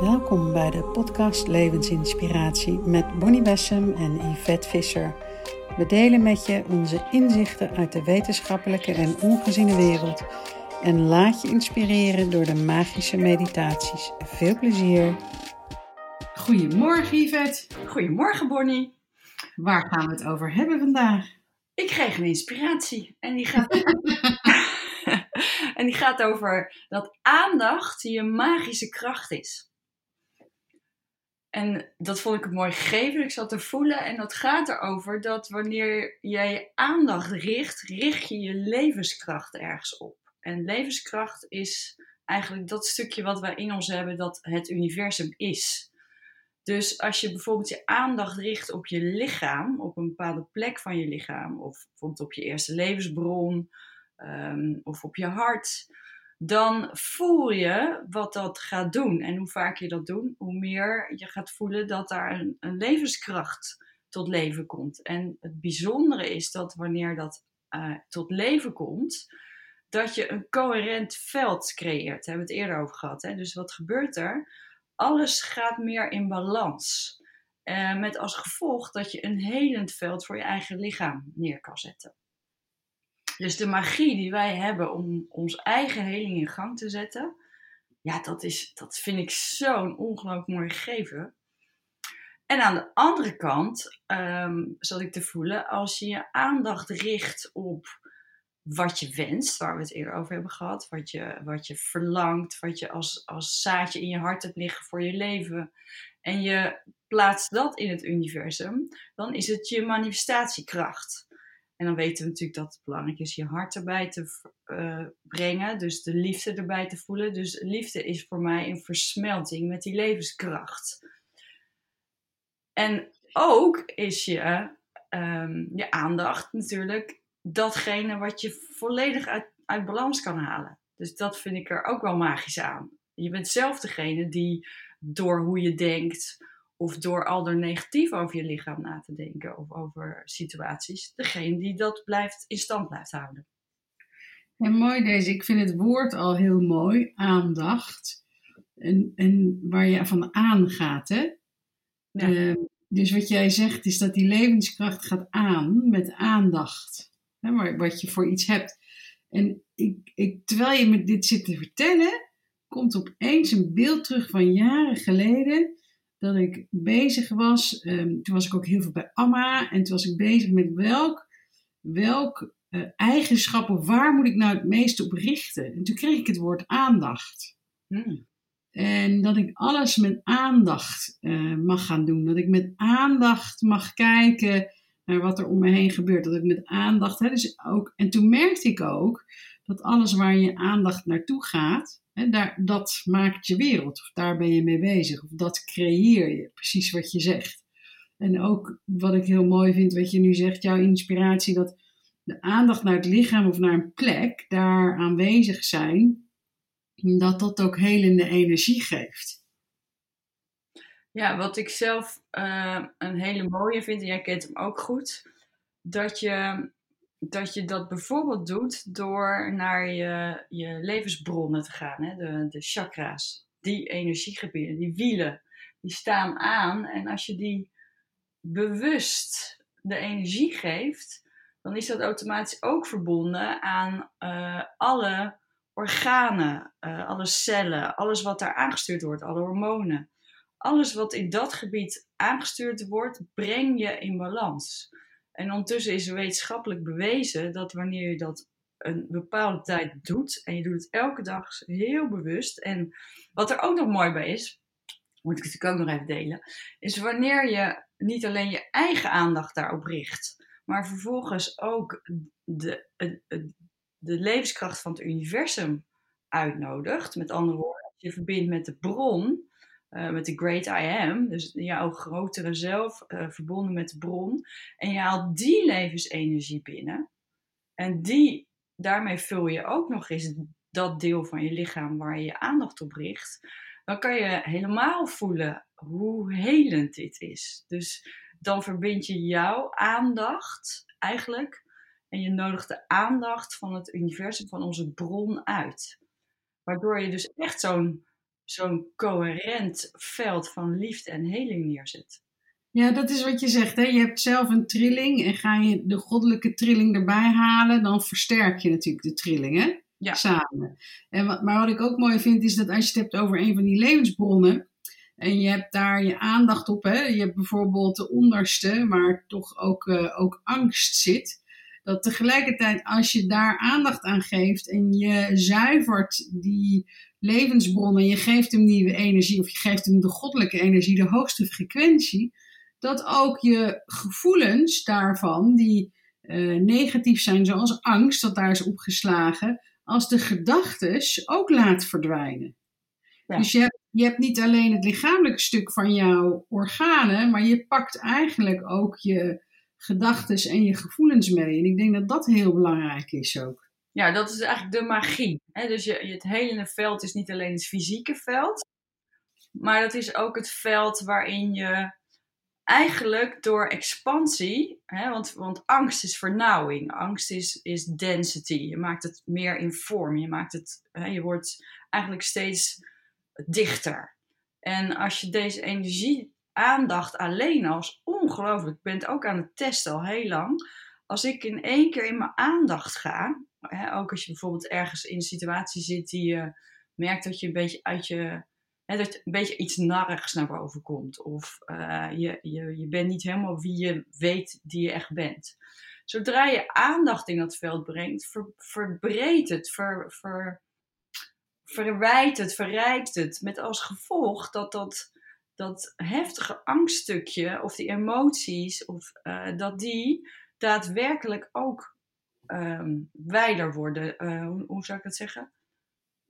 Welkom bij de podcast Levensinspiratie met Bonnie Bessem en Yvette Visser. We delen met je onze inzichten uit de wetenschappelijke en ongeziene wereld en laat je inspireren door de magische meditaties. Veel plezier! Goedemorgen Yvette. Goedemorgen Bonnie. Waar gaan we het over hebben vandaag? Ik kreeg een inspiratie en die gaat, en die gaat over dat aandacht je magische kracht is. En dat vond ik een mooi gegeven. Ik zat te voelen. En dat gaat erover dat wanneer jij je aandacht richt, richt je je levenskracht ergens op. En levenskracht is eigenlijk dat stukje wat wij in ons hebben, dat het universum is. Dus als je bijvoorbeeld je aandacht richt op je lichaam, op een bepaalde plek van je lichaam, of bijvoorbeeld op je eerste levensbron, um, of op je hart, dan voel je wat dat gaat doen. En hoe vaker je dat doet, hoe meer je gaat voelen dat daar een, een levenskracht tot leven komt. En het bijzondere is dat wanneer dat uh, tot leven komt, dat je een coherent veld creëert. Daar hebben we het eerder over gehad. Hè? Dus wat gebeurt er? Alles gaat meer in balans. Uh, met als gevolg dat je een helend veld voor je eigen lichaam neer kan zetten. Dus de magie die wij hebben om ons eigen heling in gang te zetten, ja, dat, is, dat vind ik zo'n ongelooflijk mooi gegeven. En aan de andere kant um, zat ik te voelen, als je je aandacht richt op wat je wenst, waar we het eerder over hebben gehad, wat je, wat je verlangt, wat je als, als zaadje in je hart hebt liggen voor je leven, en je plaatst dat in het universum, dan is het je manifestatiekracht. En dan weten we natuurlijk dat het belangrijk is je hart erbij te uh, brengen. Dus de liefde erbij te voelen. Dus liefde is voor mij een versmelting met die levenskracht. En ook is je, um, je aandacht natuurlijk datgene wat je volledig uit, uit balans kan halen. Dus dat vind ik er ook wel magisch aan. Je bent zelf degene die door hoe je denkt, of door al er negatief over je lichaam na te denken of over situaties, degene die dat blijft, in stand blijft houden. En mooi deze, ik vind het woord al heel mooi, aandacht. En, en waar je van aangaat, hè? Ja. Uh, dus wat jij zegt is dat die levenskracht gaat aan met aandacht. Hè, wat je voor iets hebt. En ik, ik, terwijl je me dit zit te vertellen, komt opeens een beeld terug van jaren geleden dat ik bezig was. Um, toen was ik ook heel veel bij Amma. En toen was ik bezig met welk, welk uh, eigenschap of waar moet ik nou het meest op richten. En toen kreeg ik het woord aandacht. Hmm. En dat ik alles met aandacht uh, mag gaan doen. Dat ik met aandacht mag kijken naar wat er om me heen gebeurt. Dat ik met aandacht. Hè, dus ook, en toen merkte ik ook dat alles waar je aandacht naartoe gaat, daar, dat maakt je wereld, of daar ben je mee bezig, of dat creëer je, precies wat je zegt. En ook wat ik heel mooi vind, wat je nu zegt, jouw inspiratie, dat de aandacht naar het lichaam of naar een plek daar aanwezig zijn, dat dat ook helende energie geeft. Ja, wat ik zelf uh, een hele mooie vind, en jij kent hem ook goed, dat je dat je dat bijvoorbeeld doet door naar je, je levensbronnen te gaan, hè? De, de chakra's. Die energiegebieden, die wielen, die staan aan. En als je die bewust de energie geeft, dan is dat automatisch ook verbonden aan uh, alle organen, uh, alle cellen, alles wat daar aangestuurd wordt, alle hormonen. Alles wat in dat gebied aangestuurd wordt, breng je in balans. En ondertussen is wetenschappelijk bewezen dat wanneer je dat een bepaalde tijd doet, en je doet het elke dag heel bewust, en wat er ook nog mooi bij is, moet ik het natuurlijk ook nog even delen, is wanneer je niet alleen je eigen aandacht daarop richt, maar vervolgens ook de, de, de levenskracht van het universum uitnodigt. Met andere woorden, je verbindt met de bron, uh, met de Great I Am, dus jouw grotere zelf, uh, verbonden met de bron. En je haalt die levensenergie binnen. En die, daarmee vul je ook nog eens dat deel van je lichaam waar je je aandacht op richt. Dan kan je helemaal voelen hoe helend dit is. Dus dan verbind je jouw aandacht eigenlijk. En je nodigt de aandacht van het universum, van onze bron uit. Waardoor je dus echt zo'n zo'n coherent veld van liefde en heling neerzet. Ja, dat is wat je zegt. Hè? Je hebt zelf een trilling en ga je de goddelijke trilling erbij halen, dan versterk je natuurlijk de trilling, hè? Ja. Samen. En wat, maar wat ik ook mooi vind, is dat als je het hebt over een van die levensbronnen, en je hebt daar je aandacht op, hè? je hebt bijvoorbeeld de onderste, waar toch ook, uh, ook angst zit, dat tegelijkertijd als je daar aandacht aan geeft en je zuivert die levensbronnen, je geeft hem nieuwe energie of je geeft hem de goddelijke energie, de hoogste frequentie, dat ook je gevoelens daarvan, die uh, negatief zijn, zoals angst, dat daar is opgeslagen, als de gedachtes ook laat verdwijnen. Ja. Dus je hebt, je hebt niet alleen het lichamelijke stuk van jouw organen, maar je pakt eigenlijk ook je gedachtes en je gevoelens mee. En ik denk dat dat heel belangrijk is ook. Ja, dat is eigenlijk de magie. Hè? Dus je, het hele veld is niet alleen het fysieke veld, maar dat is ook het veld waarin je eigenlijk door expansie, hè, want, want angst is vernauwing, angst is, is density. Je maakt het meer in vorm, je, maakt het, hè, je wordt eigenlijk steeds dichter. En als je deze energie, aandacht alleen als ongelooflijk, ik ben het ook aan het testen al heel lang. Als ik in één keer in mijn aandacht ga, hè, ook als je bijvoorbeeld ergens in een situatie zit die je merkt dat je een beetje uit je Hè, dat een beetje iets narrigs naar boven komt. Of uh, je, je, je bent niet helemaal wie je weet die je echt bent. Zodra je aandacht in dat veld brengt, ver, verbreedt het, ver, ver, verwijt het, verrijkt het. Met als gevolg dat dat, dat heftige angststukje of die emoties, of, uh, dat die daadwerkelijk ook um, wijder worden. Uh, hoe, hoe zou ik dat zeggen?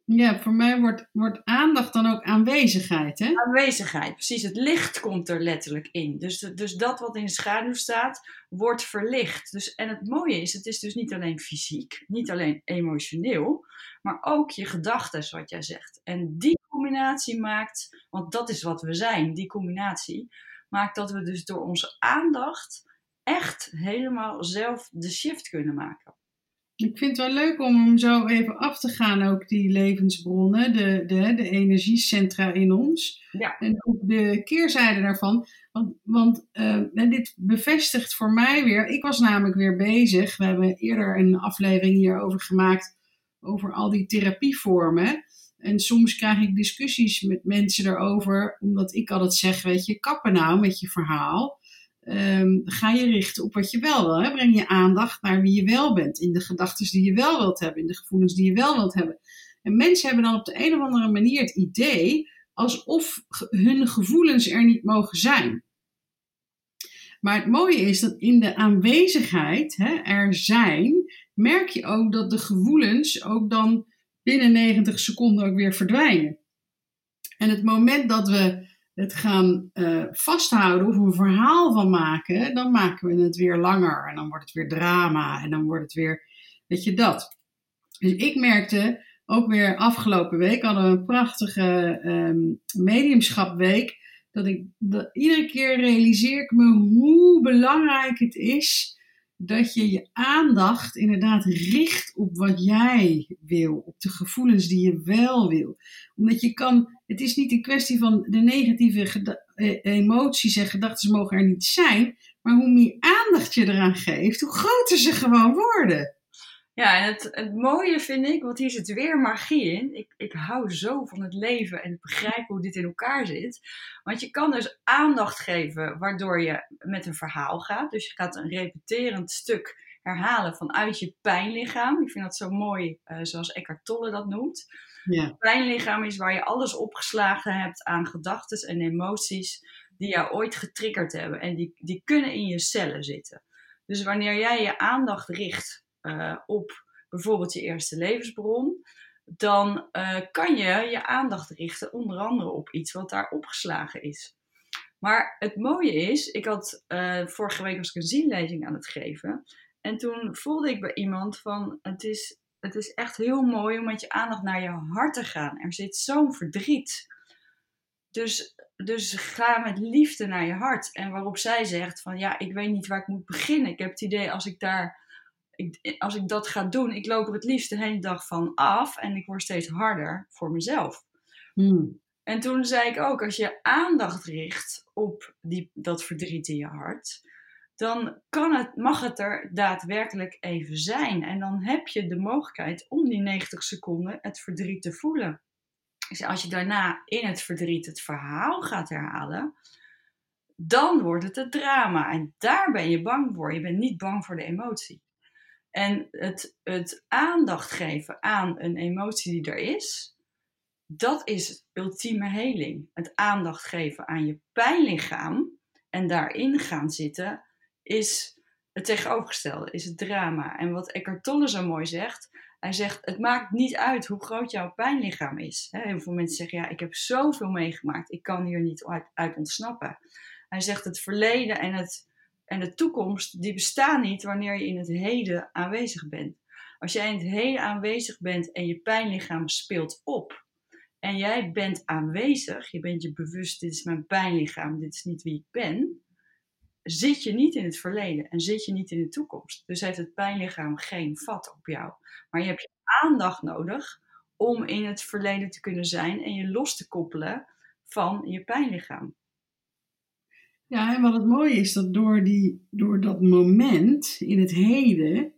Ja, voor mij wordt, wordt aandacht dan ook aanwezigheid, hè? Aanwezigheid, precies. Het licht komt er letterlijk in. Dus, dus dat wat in de schaduw staat, wordt verlicht. Dus, en het mooie is, het is dus niet alleen fysiek, niet alleen emotioneel, maar ook je gedachten, wat jij zegt. En die combinatie maakt, want dat is wat we zijn, die combinatie, maakt dat we dus door onze aandacht echt helemaal zelf de shift kunnen maken. Ik vind het wel leuk om hem zo even af te gaan, ook die levensbronnen, de, de, de energiecentra in ons. Ja. En ook de keerzijde daarvan. Want, want uh, dit bevestigt voor mij weer, ik was namelijk weer bezig, we hebben eerder een aflevering hierover gemaakt, over al die therapievormen. En soms krijg ik discussies met mensen erover, omdat ik altijd zeg, weet je, kappen nou met je verhaal. Um, ga je richten op wat je wel wil. Hè? Breng je aandacht naar wie je wel bent. In de gedachten die je wel wilt hebben. In de gevoelens die je wel wilt hebben. En mensen hebben dan op de een of andere manier het idee alsof hun gevoelens er niet mogen zijn. Maar het mooie is dat in de aanwezigheid, hè, er zijn, merk je ook dat de gevoelens ook dan binnen 90 seconden ook weer verdwijnen. En het moment dat we het gaan uh, vasthouden of een verhaal van maken, dan maken we het weer langer. En dan wordt het weer drama. En dan wordt het weer, weet je dat. Dus ik merkte ook weer afgelopen week, hadden we een prachtige um, mediumschapweek. Dat ik dat iedere keer realiseer ik me hoe belangrijk het is dat je je aandacht inderdaad richt op wat jij wil, op de gevoelens die je wel wil. Omdat je kan, het is niet een kwestie van de negatieve eh, emoties en gedachten mogen er niet zijn, maar hoe meer aandacht je eraan geeft, hoe groter ze gewoon worden. Ja, en het, het mooie vind ik, want hier zit weer magie in. Ik, ik hou zo van het leven en het begrijpen hoe dit in elkaar zit. Want je kan dus aandacht geven waardoor je met een verhaal gaat. Dus je gaat een repeterend stuk herhalen vanuit je pijnlichaam. Ik vind dat zo mooi, uh, zoals Eckhart Tolle dat noemt. Ja. Pijnlichaam is waar je alles opgeslagen hebt aan gedachten en emoties die jou ooit getriggerd hebben. En die, die kunnen in je cellen zitten. Dus wanneer jij je aandacht richt uh, op bijvoorbeeld je eerste levensbron, dan uh, kan je je aandacht richten onder andere op iets wat daar opgeslagen is. Maar het mooie is, ik had uh, vorige week was ik een zienlezing aan het geven. En toen voelde ik bij iemand van, het is, het is echt heel mooi om met je aandacht naar je hart te gaan. Er zit zo'n verdriet. Dus, dus ga met liefde naar je hart. En waarop zij zegt van, ja, ik weet niet waar ik moet beginnen. Ik heb het idee als ik daar ik, als ik dat ga doen, ik loop er het liefst de hele dag van af en ik word steeds harder voor mezelf. Hmm. En toen zei ik ook, als je aandacht richt op die, dat verdriet in je hart, dan kan het, mag het er daadwerkelijk even zijn. En dan heb je de mogelijkheid om die 90 seconden het verdriet te voelen. Dus als je daarna in het verdriet het verhaal gaat herhalen, dan wordt het het drama. En daar ben je bang voor. Je bent niet bang voor de emotie. En het, het aandacht geven aan een emotie die er is, dat is ultieme heling. Het aandacht geven aan je pijnlichaam en daarin gaan zitten, is het tegenovergestelde, is het drama. En wat Eckhart Tolle zo mooi zegt, hij zegt, het maakt niet uit hoe groot jouw pijnlichaam is. Heel veel mensen zeggen, ja, ik heb zoveel meegemaakt, ik kan hier niet uit, uit ontsnappen. Hij zegt, het verleden en, het, en de toekomst, die bestaan niet wanneer je in het heden aanwezig bent. Als jij in het heden aanwezig bent en je pijnlichaam speelt op, en jij bent aanwezig, je bent je bewust, dit is mijn pijnlichaam, dit is niet wie ik ben, zit je niet in het verleden en zit je niet in de toekomst. Dus heeft het pijnlichaam geen vat op jou. Maar je hebt je aandacht nodig om in het verleden te kunnen zijn en je los te koppelen van je pijnlichaam. Ja, en wat het mooie is, dat door, die, door dat moment in het heden,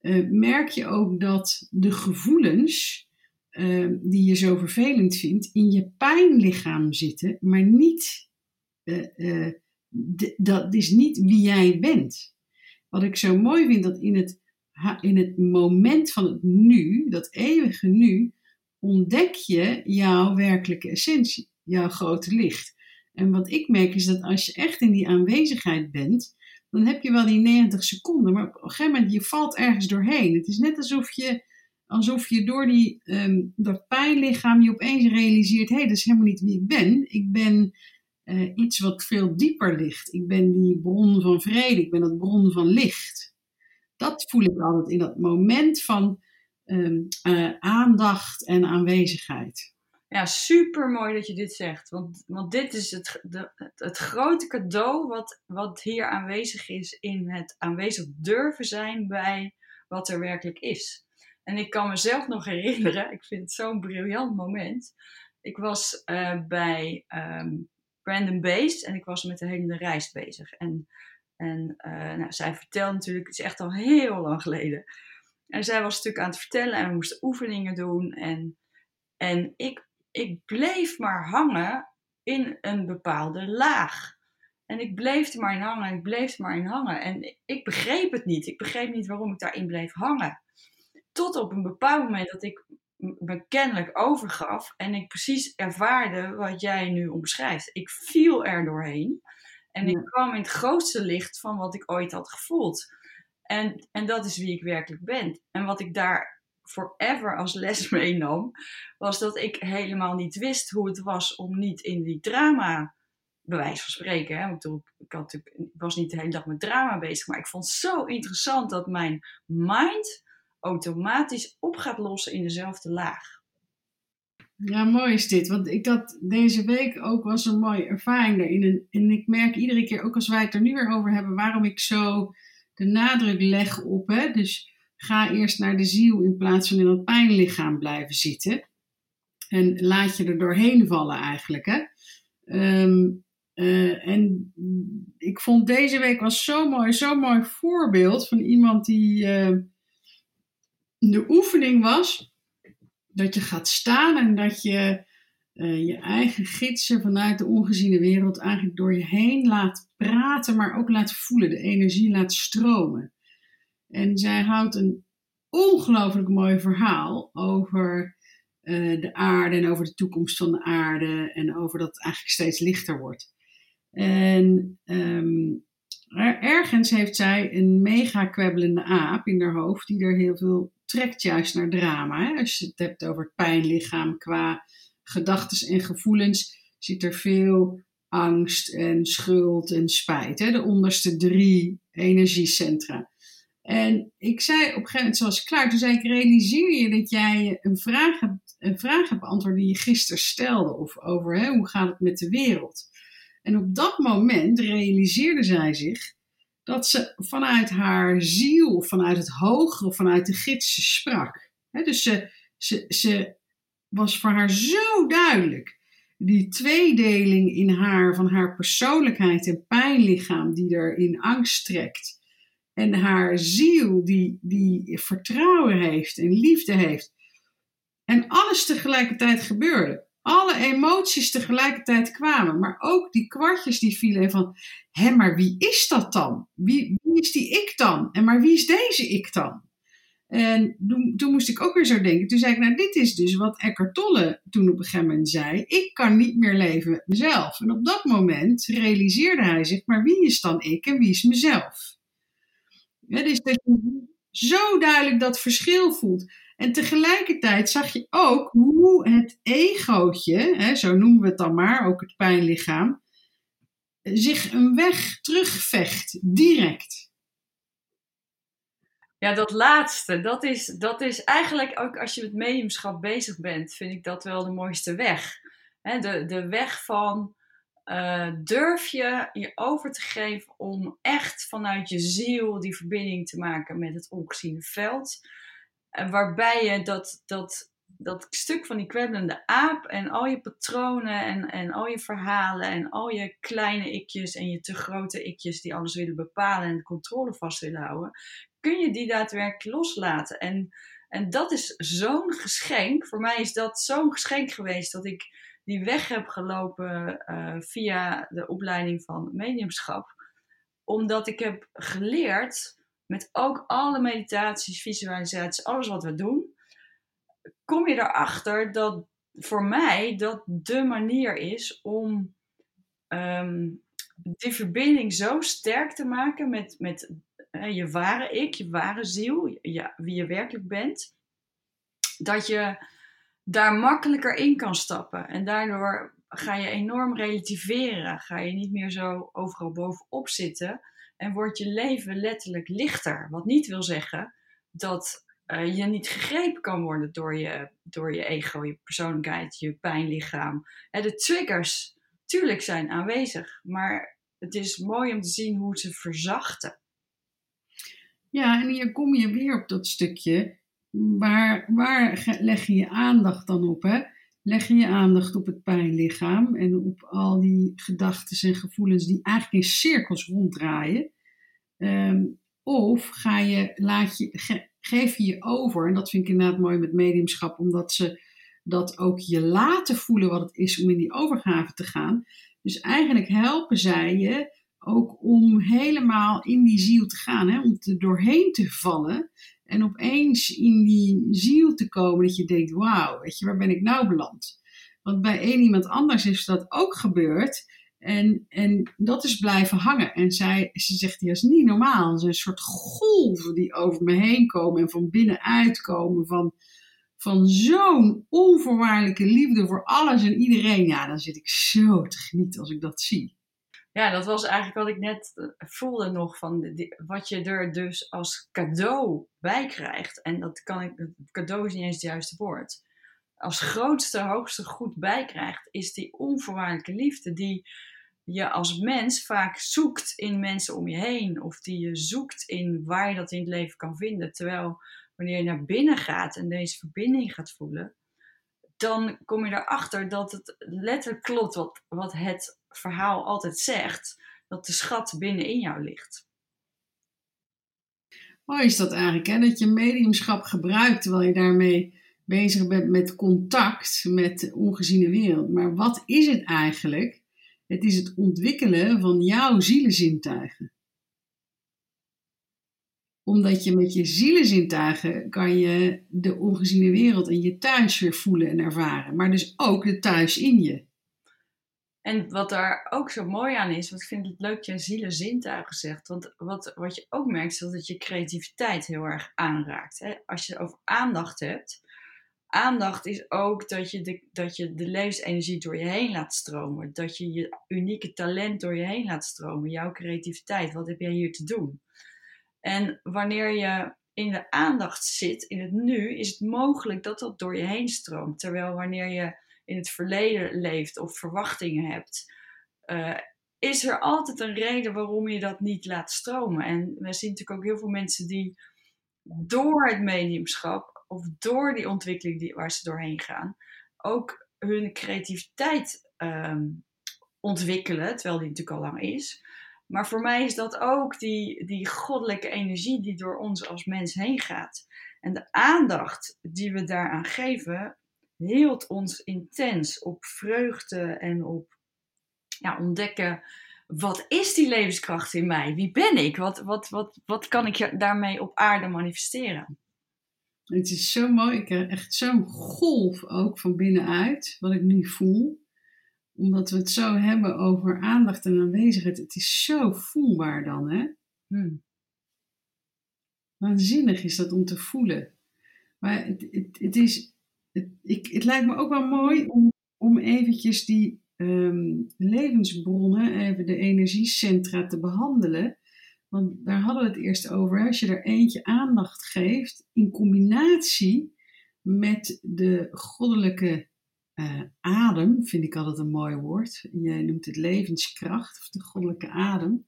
uh, merk je ook dat de gevoelens uh, die je zo vervelend vindt, in je pijnlichaam zitten, maar niet, uh, dat is niet wie jij bent. Wat ik zo mooi vind, dat in het, in het moment van het nu, dat eeuwige nu, ontdek je jouw werkelijke essentie, jouw grote licht. En wat ik merk is dat als je echt in die aanwezigheid bent, dan heb je wel die 90 seconden, maar op een gegeven moment je valt ergens doorheen. Het is net alsof je, alsof je door die, um, dat pijnlichaam je opeens realiseert, hé, hey, dat is helemaal niet wie ik ben. Ik ben uh, iets wat veel dieper ligt. Ik ben die bron van vrede, ik ben dat bron van licht. Dat voel ik altijd in dat moment van um, uh, aandacht en aanwezigheid. Ja, super mooi dat je dit zegt. Want, want dit is het, het, grote cadeau wat, wat hier aanwezig is in het aanwezig durven zijn bij wat er werkelijk is. En ik kan mezelf nog herinneren, ik vind het zo'n briljant moment. Ik was uh, bij um, Brandon Beest en ik was met de hele reis bezig. En, en uh, nou, zij vertelde natuurlijk, het is echt al heel lang geleden. En zij was natuurlijk aan het vertellen en we moesten oefeningen doen. En, en ik ik bleef maar hangen in een bepaalde laag. En ik bleef er maar in hangen, ik bleef er maar in hangen. En ik begreep het niet. Ik begreep niet waarom ik daarin bleef hangen. Tot op een bepaald moment dat ik me kennelijk overgaf en ik precies ervaarde wat jij nu omschrijft. Ik viel er doorheen en ik kwam in het grootste licht van wat ik ooit had gevoeld. En, en dat is wie ik werkelijk ben. En wat ik daar forever als les meenam, was dat ik helemaal niet wist hoe het was om niet in die drama, bewijs van spreken, hè, ik, had was niet de hele dag met drama bezig, maar ik vond het zo interessant dat mijn mind automatisch op gaat lossen in dezelfde laag. Ja, mooi is dit. Want ik had deze week ook was een mooie ervaring daarin. En, ik merk iedere keer, ook als wij het er nu weer over hebben, waarom ik zo de nadruk leg op. Hè? Dus Ga eerst naar de ziel in plaats van in het pijnlichaam blijven zitten. En laat je er doorheen vallen eigenlijk. Hè? Um, uh, en ik vond deze week was zo mooi, zo'n mooi voorbeeld van iemand die uh, de oefening was dat je gaat staan en dat je uh, je eigen gidsen vanuit de ongeziene wereld eigenlijk door je heen laat praten, maar ook laat voelen, de energie laat stromen. En zij houdt een ongelooflijk mooi verhaal over uh, de aarde en over de toekomst van de aarde en over dat het eigenlijk steeds lichter wordt. En um, ergens heeft zij een mega kwebbelende aap in haar hoofd die er heel veel trekt juist naar drama. Hè? Als je het hebt over het pijnlichaam qua gedachten en gevoelens, zit er veel angst en schuld en spijt. Hè? De onderste drie energiecentra. En ik zei op een gegeven moment, zoals klaar, toen zei ik, realiseer je dat jij een vraag hebt, een vraag hebt beantwoord die je gisteren stelde, of over hè, hoe gaat het met de wereld. En op dat moment realiseerde zij zich dat ze vanuit haar ziel, vanuit het hogere, vanuit de gidsen sprak. dus ze, ze, ze was voor haar zo duidelijk die tweedeling in haar van haar persoonlijkheid en pijnlichaam die er in angst trekt. En haar ziel die, die vertrouwen heeft en liefde heeft. En alles tegelijkertijd gebeurde. Alle emoties tegelijkertijd kwamen. Maar ook die kwartjes die vielen van... Hé, maar wie is dat dan? Wie, wie is die ik dan? En maar wie is deze ik dan? En toen, toen, moest ik ook weer zo denken. Toen zei ik, nou, dit is dus wat Eckhart Tolle toen op een gegeven moment zei. Ik kan niet meer leven met mezelf. En op dat moment realiseerde hij zich, maar wie is dan ik en wie is mezelf? Dus je zo duidelijk dat verschil voelt. En tegelijkertijd zag je ook hoe het egootje, hè, zo noemen we het dan maar, ook het pijnlichaam, zich een weg terugvecht, direct. Ja, dat laatste, dat is, dat is eigenlijk ook als je met mediumschap bezig bent, vind ik dat wel de mooiste weg. de, de weg van uh, durf je je over te geven om echt vanuit je ziel die verbinding te maken met het ongeziene veld. En waarbij je dat, dat, dat stuk van die kwebbelende aap en al je patronen en, en al je verhalen en al je kleine ikjes en je te grote ikjes die alles willen bepalen en controle vast willen houden, kun je die daadwerkelijk loslaten. En, en dat is zo'n geschenk. Voor mij is dat zo'n geschenk geweest dat ik die weg heb gelopen uh, via de opleiding van mediumschap. Omdat ik heb geleerd met ook alle meditaties, visualisaties, alles wat we doen, kom je erachter dat voor mij dat de manier is om um, die verbinding zo sterk te maken met, met je ware ik, je ware ziel, wie je werkelijk bent, dat je daar makkelijker in kan stappen. En daardoor ga je enorm relativeren. Ga je niet meer zo overal bovenop zitten. En wordt je leven letterlijk lichter. Wat niet wil zeggen dat uh, je niet gegrepen kan worden door je, door je ego, je persoonlijkheid, je pijnlichaam. En de triggers, tuurlijk, zijn aanwezig. Maar het is mooi om te zien hoe ze verzachten. Ja, en hier kom je weer op dat stukje. Waar, waar leg je je aandacht dan op? Hè? Leg je je aandacht op het pijnlichaam en op al die gedachten en gevoelens die eigenlijk in cirkels ronddraaien? Ehm, of ga je, laat je, geef je je over, en dat vind ik inderdaad mooi met mediumschap, omdat ze dat ook je laten voelen wat het is om in die overgave te gaan. Dus eigenlijk helpen zij je ook om helemaal in die ziel te gaan, hè? om er doorheen te vallen en opeens in die ziel te komen dat je denkt, wauw, weet je, waar ben ik nou beland? Want bij een iemand anders is dat ook gebeurd en, en dat is blijven hangen. En zij, ze zegt, die is niet normaal. Het is een soort golven die over me heen komen en van binnenuit komen van, van zo'n onvoorwaardelijke liefde voor alles en iedereen. Ja, dan zit ik zo te genieten als ik dat zie ja, dat was eigenlijk wat ik net eh, voelde nog van wat je er dus als cadeau bij krijgt. En dat kan ik, cadeau is niet eens het juiste woord. Als grootste, hoogste goed bij krijgt, is die onvoorwaardelijke liefde die je als mens vaak zoekt in mensen om je heen. Of die je zoekt in waar je dat in het leven kan vinden. Terwijl wanneer je naar binnen gaat en deze verbinding gaat voelen, dan kom je erachter dat het letterlijk klopt wat, wat het verhaal altijd zegt, dat de schat binnenin jou ligt. Mooi is dat eigenlijk, hè? dat je mediumschap gebruikt terwijl je daarmee bezig bent met contact met de ongeziene wereld. Maar wat is het eigenlijk? Het is het ontwikkelen van jouw zielenzintuigen omdat je met je zielenzintuigen kan je de ongeziene wereld en je thuis weer voelen en ervaren. Maar dus ook de thuis in je. En wat daar ook zo mooi aan is, want ik vind het leuk je zielenzintuigen zegt. Want wat, wat je ook merkt, is dat je creativiteit heel erg aanraakt. Hè? Als je over aandacht hebt. Aandacht is ook dat je, de, dat je de levensenergie door je heen laat stromen. Dat je je unieke talent door je heen laat stromen. Jouw creativiteit. Wat heb jij hier te doen? En wanneer je in de aandacht zit, in het nu, is het mogelijk dat dat door je heen stroomt. Terwijl wanneer je in het verleden leeft of verwachtingen hebt, uh, is er altijd een reden waarom je dat niet laat stromen. En we zien natuurlijk ook heel veel mensen die door het mediumschap of door die ontwikkeling die, waar ze doorheen gaan, ook hun creativiteit ehm, ontwikkelen, terwijl die natuurlijk al lang is. Maar voor mij is dat ook die, die goddelijke energie die door ons als mens heen gaat. En de aandacht die we daaraan geven, hield ons intens op vreugde en op ja, ontdekken. Wat is die levenskracht in mij? Wie ben ik? Wat, wat, wat, wat kan ik daarmee op aarde manifesteren? Het is zo mooi. Ik heb echt zo'n golf ook van binnenuit, wat ik nu voel. Omdat we het zo hebben over aandacht en aanwezigheid. Het is zo voelbaar dan, hè? Hmm. Waanzinnig is dat om te voelen. Maar het, het, het is, het, ik, het lijkt me ook wel mooi om, om eventjes die ehm, levensbronnen, even de energiecentra te behandelen. Want daar hadden we het eerst over. Als je er eentje aandacht geeft in combinatie met de goddelijke uh, adem, vind ik altijd een mooi woord. Jij noemt het levenskracht of de goddelijke adem.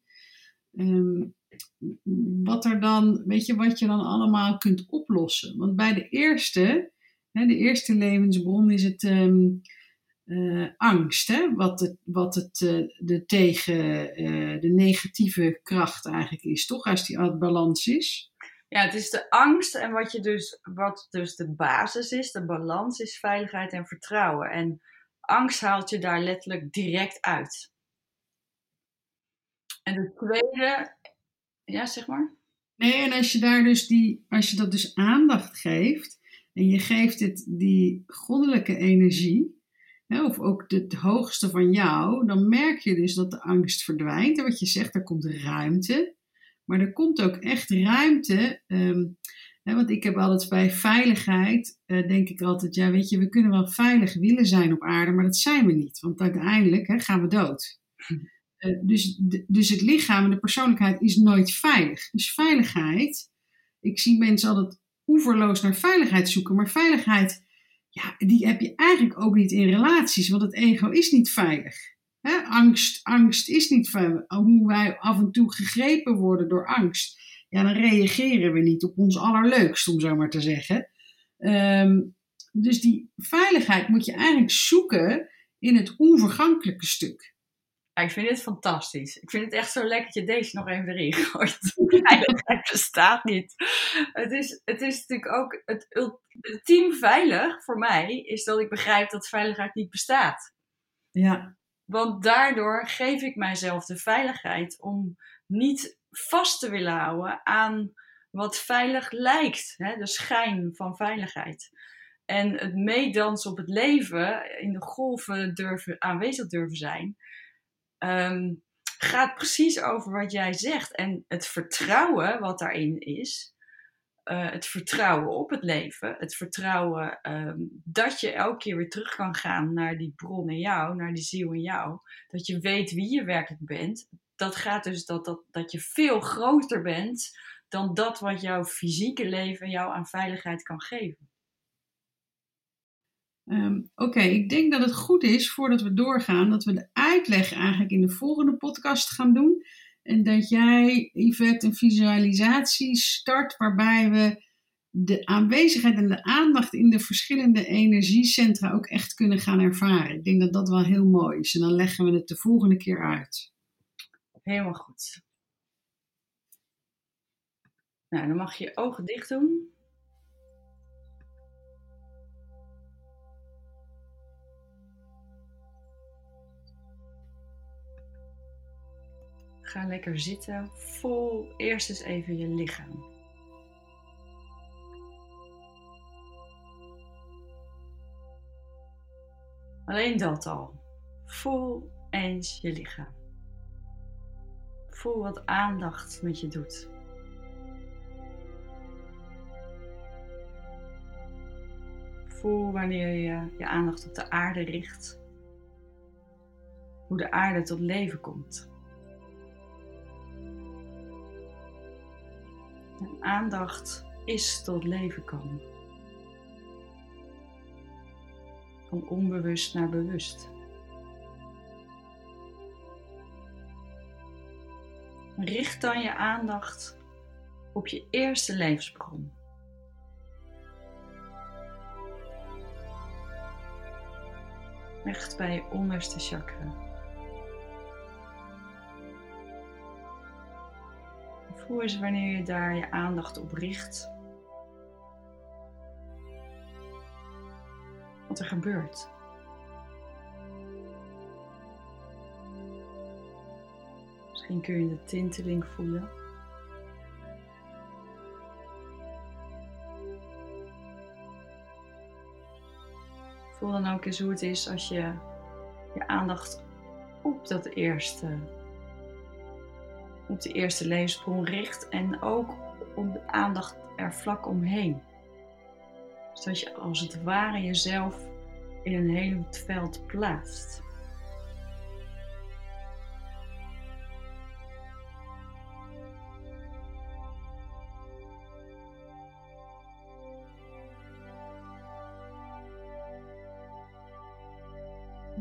Ehm, wat er dan, weet je, wat je dan allemaal kunt oplossen. Want bij de eerste, de eerste levensbron is het ehm, uh, angst, hè? wat het, wat het uh, de tegen uh, de negatieve kracht eigenlijk is, toch? Als die uit balans is. Ja, het is de angst en wat, je dus, wat dus de basis is, de balans is veiligheid en vertrouwen. En angst haalt je daar letterlijk direct uit. En de tweede, ja, zeg maar. Nee, en als je daar dus die, als je dat dus aandacht geeft en je geeft het die goddelijke energie, of ook het hoogste van jou, dan merk je dus dat de angst verdwijnt. En wat je zegt, er komt ruimte. Maar er komt ook echt ruimte. Ehm, hè, want ik heb altijd bij veiligheid, uh, denk ik altijd, ja weet je, we kunnen wel veilig willen zijn op aarde, maar dat zijn we niet. Want uiteindelijk hè, gaan we dood. Uh, dus, dus het lichaam en de persoonlijkheid is nooit veilig. Dus veiligheid, ik zie mensen altijd oeverloos naar veiligheid zoeken, maar veiligheid ja, die heb je eigenlijk ook niet in relaties, want het ego is niet veilig. angst, angst is niet veilig. Hoe wij af en toe gegrepen worden door angst, ja, dan reageren we niet op ons allerleukst, om zo maar te zeggen. Ehm, dus die veiligheid moet je eigenlijk zoeken in het onvergankelijke stuk ik vind dit fantastisch. Ik vind het echt zo lekker dat je deze nog even erin gooit. Veiligheid bestaat niet. Het is, het is natuurlijk ook het ultiem veilig voor mij, is dat ik begrijp dat veiligheid niet bestaat. Ja. Want daardoor geef ik mijzelf de veiligheid om niet vast te willen houden aan wat veilig lijkt. Hè? De schijn van veiligheid. En het meedansen op het leven, in de golven durven, aanwezig durven zijn um, gaat precies over wat jij zegt. En het vertrouwen wat daarin is, uh, het vertrouwen op het leven, het vertrouwen um, dat je elke keer weer terug kan gaan naar die bron in jou, naar die ziel in jou, dat je weet wie je werkelijk bent. Dat gaat dus dat, dat, dat je veel groter bent dan dat wat jouw fysieke leven jou aan veiligheid kan geven. Um, Oké, ik denk dat het goed is voordat we doorgaan dat we de uitleg eigenlijk in de volgende podcast gaan doen. En dat jij, Yvette, een visualisatie start waarbij we de aanwezigheid en de aandacht in de verschillende energiecentra ook echt kunnen gaan ervaren. Ik denk dat dat wel heel mooi is. En dan leggen we het de volgende keer uit. Helemaal goed. Nou, dan mag je je ogen dicht doen. Ga lekker zitten. Voel eerst eens even je lichaam. Alleen dat al. Voel eens je lichaam. Voel wat aandacht met je doet. Voel wanneer je je aandacht op de aarde richt. Hoe de aarde tot leven komt. En aandacht is tot leven komen. Van onbewust naar bewust. Richt dan je aandacht op je eerste levensbron. Echt bij je onderste chakra. Voel eens wanneer je daar je aandacht op richt. Wat er gebeurt. Misschien kun je de tinteling voelen. Voel dan ook eens hoe het is als je je aandacht op dat eerste, op de eerste levenssprong richt en ook op de aandacht er vlak omheen. Zodat je als het ware jezelf in een heel veld plaatst.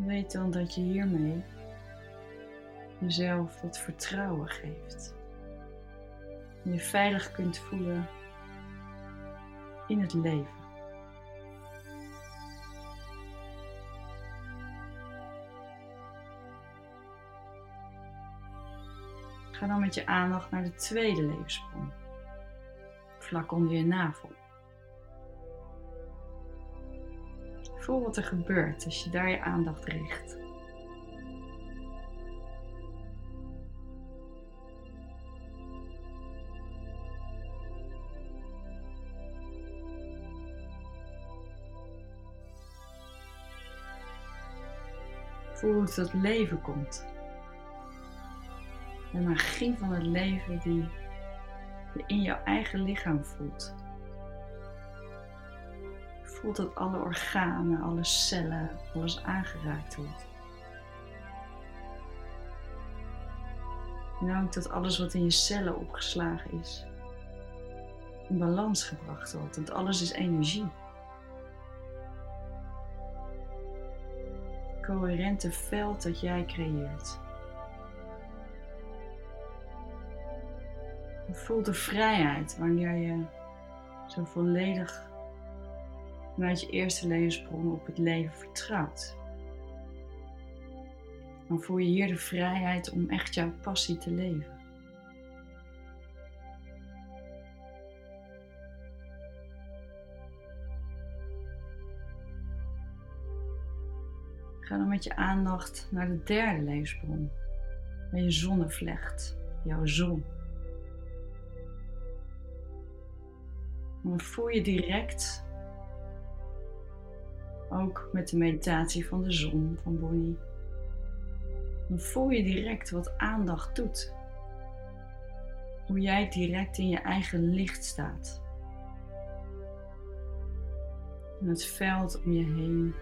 Weet dan dat je hiermee jezelf dat vertrouwen geeft. En je veilig kunt voelen in het leven. Ga dan met je aandacht naar de tweede levenssprong, vlak onder je navel. Voel wat er gebeurt als je daar je aandacht richt. Voel hoe het tot leven komt. De magie van het leven die je in jouw eigen lichaam voelt voelt dat alle organen, alle cellen, alles aangeraakt wordt. En ook dat alles wat in je cellen opgeslagen is, in balans gebracht wordt. Want alles is energie. Coherente veld dat jij creëert. Je voelt de vrijheid wanneer je zo volledig vanuit je eerste levenssprong op het leven vertrouwt. Dan voel je hier de vrijheid om echt jouw passie te leven. Ga dan met je aandacht naar de derde levenssprong, naar je zonnevlecht, jouw zon. dan voel je direct ook met de meditatie van de zon van Bonnie. Dan voel je direct wat aandacht doet. Hoe jij direct in je eigen licht staat. En het veld om je heen.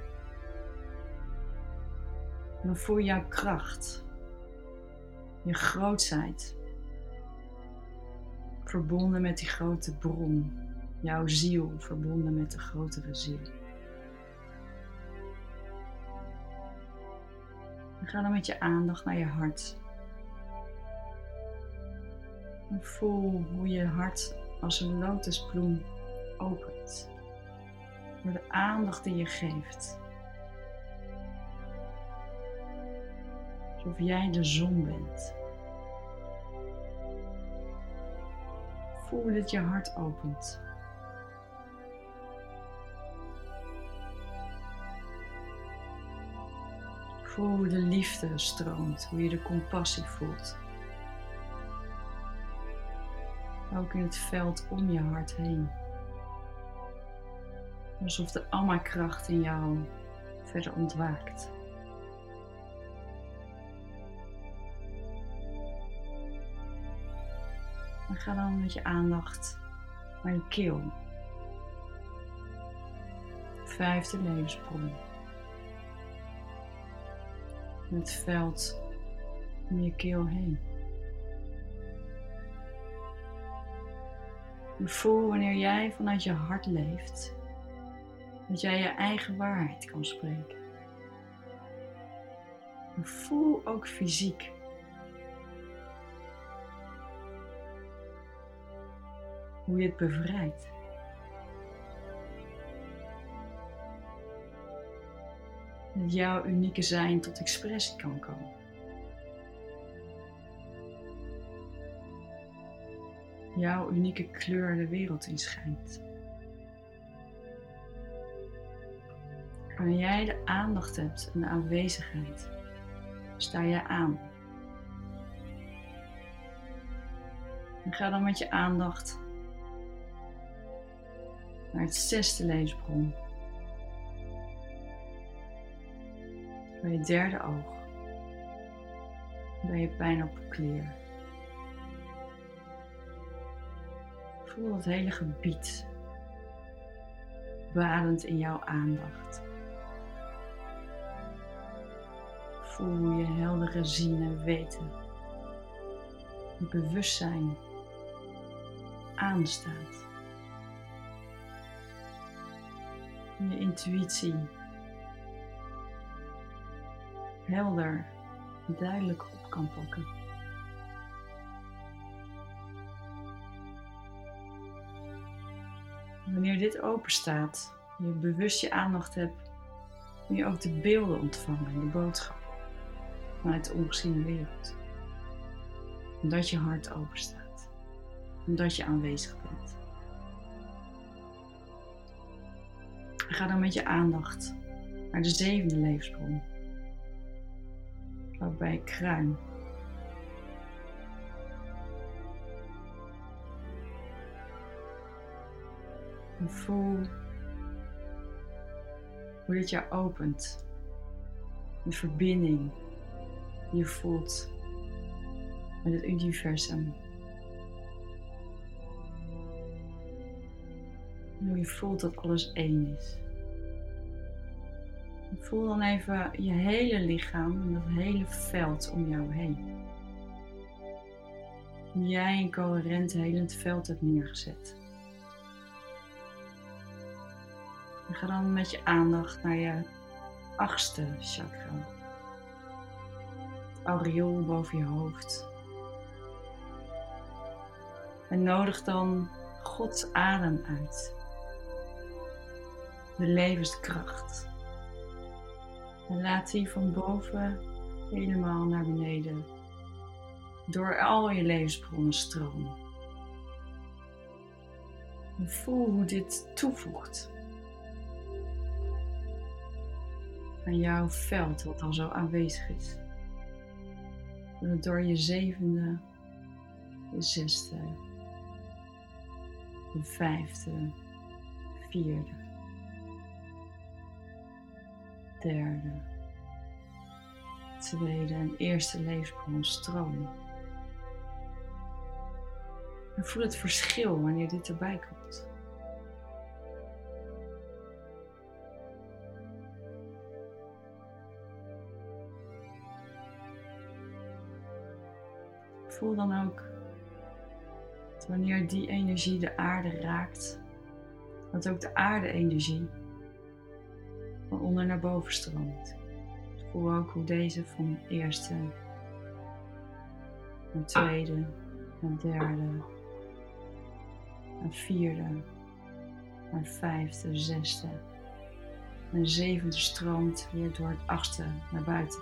En dan voel jouw kracht. Je grootsheid. Verbonden met die grote bron. Jouw ziel verbonden met de grotere ziel. ga dan met je aandacht naar je hart. En voel hoe je hart als een lotusbloem opent. Door de aandacht die je geeft. Alsof jij de zon bent. Voel dat je hart opent. Voel hoe de liefde stroomt, hoe je de compassie voelt. Ook in het veld om je hart heen. Alsof de Amma-kracht in jou verder ontwaakt. En ga dan met je aandacht naar je keel. Vijfde levenssprong het veld om je keel heen. En voel wanneer jij vanuit je hart leeft, dat jij je eigen waarheid kan spreken. En voel ook fysiek. Hoe je het bevrijdt. Dat jouw unieke zijn tot expressie kan komen. Jouw unieke kleur de wereld inschijnt. Wanneer jij de aandacht hebt en de aanwezigheid, sta je aan. En ga dan met je aandacht naar het zesde levensbron. Bij je derde oog. Bij je pijnappelklier. Voel het hele gebied badend in jouw aandacht. Voel je heldere zien en weten. Bewustzijn aanstaat. Je intuïtie helder, duidelijk op kan pakken. Wanneer dit open staat, je bewust je aandacht hebt, kun je ook de beelden ontvangen en de boodschap vanuit de ongeziene wereld. Omdat je hart open staat. Omdat je aanwezig bent. Ga dan met je aandacht naar de zevende levensbron. Waarbij kruin. En voel hoe dit jou opent. De verbinding die je voelt met het universum. En hoe je voelt dat alles één is. Voel dan even je hele lichaam en dat hele veld om jou heen. Hoe jij een coherent helend veld hebt neergezet. En ga dan met je aandacht naar je achtste chakra. Het aureool boven je hoofd. En nodig dan Gods adem uit. De levenskracht. En laat die van boven helemaal naar beneden. Door al je levensbronnen stromen. En voel hoe dit toevoegt aan jouw veld wat al zo aanwezig is. Door je zevende, je zesde, je vijfde, vierde, derde, tweede en eerste levensbron stromen. En voel het verschil wanneer dit erbij komt. Voel dan ook wanneer die energie de aarde raakt, dat ook de aarde-energie van onder naar boven stroomt. Voel ook hoe deze van eerste naar tweede, naar derde, naar vierde, naar vijfde, zesde en zevende stroomt weer door het achtste naar buiten.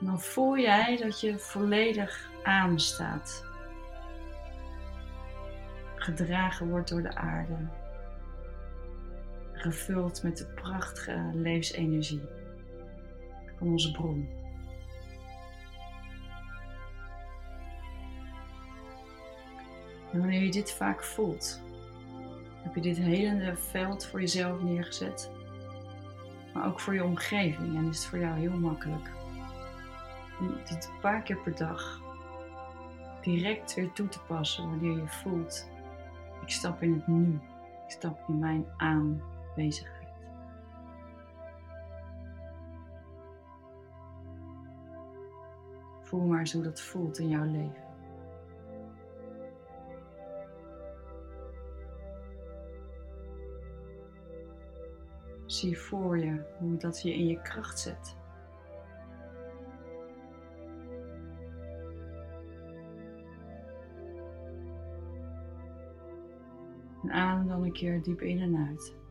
En dan voel jij dat je volledig aanstaat. Gedragen wordt door de aarde. Gevuld met de prachtige levensenergie van onze bron. En wanneer je dit vaak voelt, heb je dit helende veld voor jezelf neergezet, maar ook voor je omgeving en is het voor jou heel makkelijk dit een paar keer per dag direct weer toe te passen wanneer je voelt, ik stap in het nu, ik stap in mijn aanwezigheid. Voel maar eens hoe dat voelt in jouw leven. Zie voor je hoe dat je in je kracht zet. En adem dan een keer diep in en uit.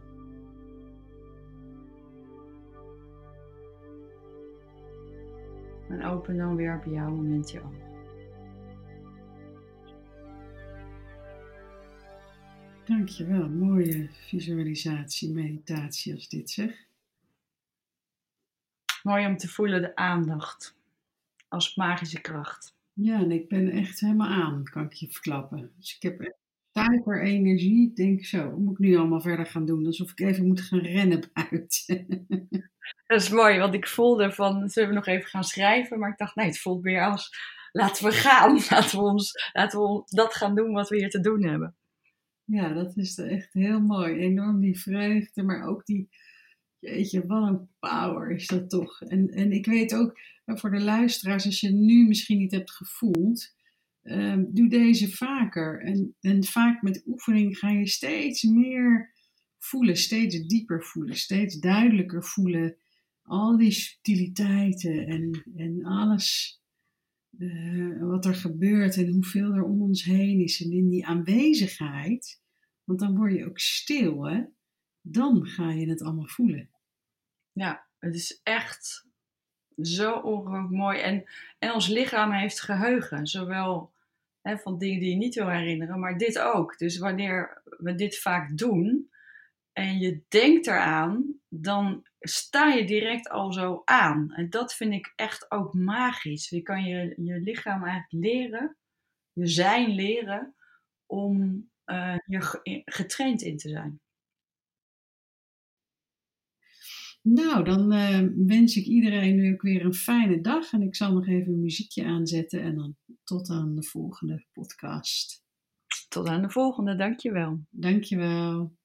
En open dan weer op jouw moment je ogen. Dankjewel, mooie visualisatie, meditatie als dit zeg. Mooi om te voelen de aandacht als magische kracht. Ja, en ik ben echt helemaal aan, kan ik je verklappen. Dus ik heb echt energie. Ik denk zo, wat moet ik nu allemaal verder gaan doen? Alsof ik even moet gaan rennen buiten. Dat is mooi, want ik voelde van, zullen we nog even gaan schrijven? Maar ik dacht, nee, het voelt meer als, laten we gaan. Laten we, ons, laten we dat gaan doen wat we hier te doen hebben. Ja, dat is echt heel mooi. Enorm die vreugde, maar ook die, jeetje, wat een power is dat toch. En, en ik weet ook, voor de luisteraars, als je nu misschien niet hebt gevoeld, ehm, doe deze vaker. En, en vaak met oefening ga je steeds meer voelen, steeds dieper voelen, steeds duidelijker voelen. Al die subtiliteiten en, en alles uh, wat er gebeurt en hoeveel er om ons heen is. En in die aanwezigheid, want dan word je ook stil, hè? dan ga je het allemaal voelen. Ja, het is echt zo ongelooflijk mooi. En, en ons lichaam heeft geheugen, zowel hè, van dingen die je niet wil herinneren, maar dit ook. Dus wanneer we dit vaak doen en je denkt eraan, dan sta je direct al zo aan. En dat vind ik echt ook magisch. Je kan je, je lichaam eigenlijk leren, je zijn leren, om je getraind in te zijn. Nou, dan uh, wens ik iedereen nu ook weer een fijne dag. En ik zal nog even een muziekje aanzetten. En dan tot aan de volgende podcast. Tot aan de volgende, dankjewel. Dankjewel.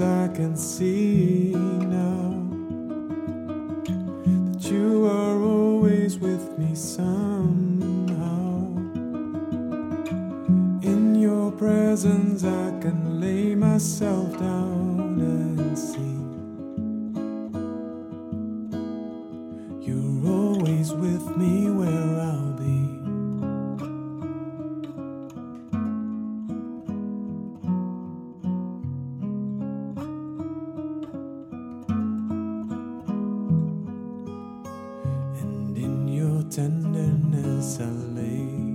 I can see tenderness I lay.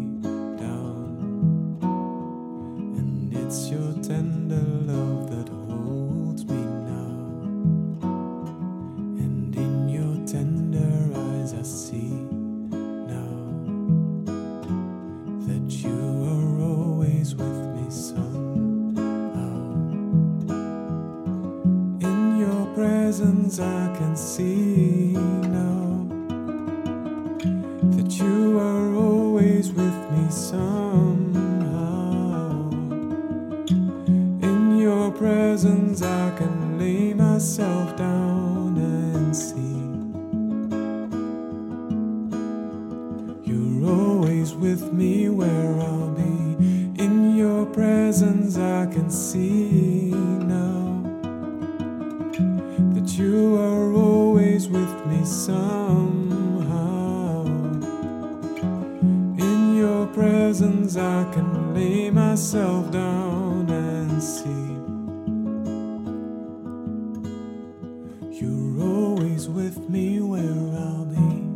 anywhere I'll be.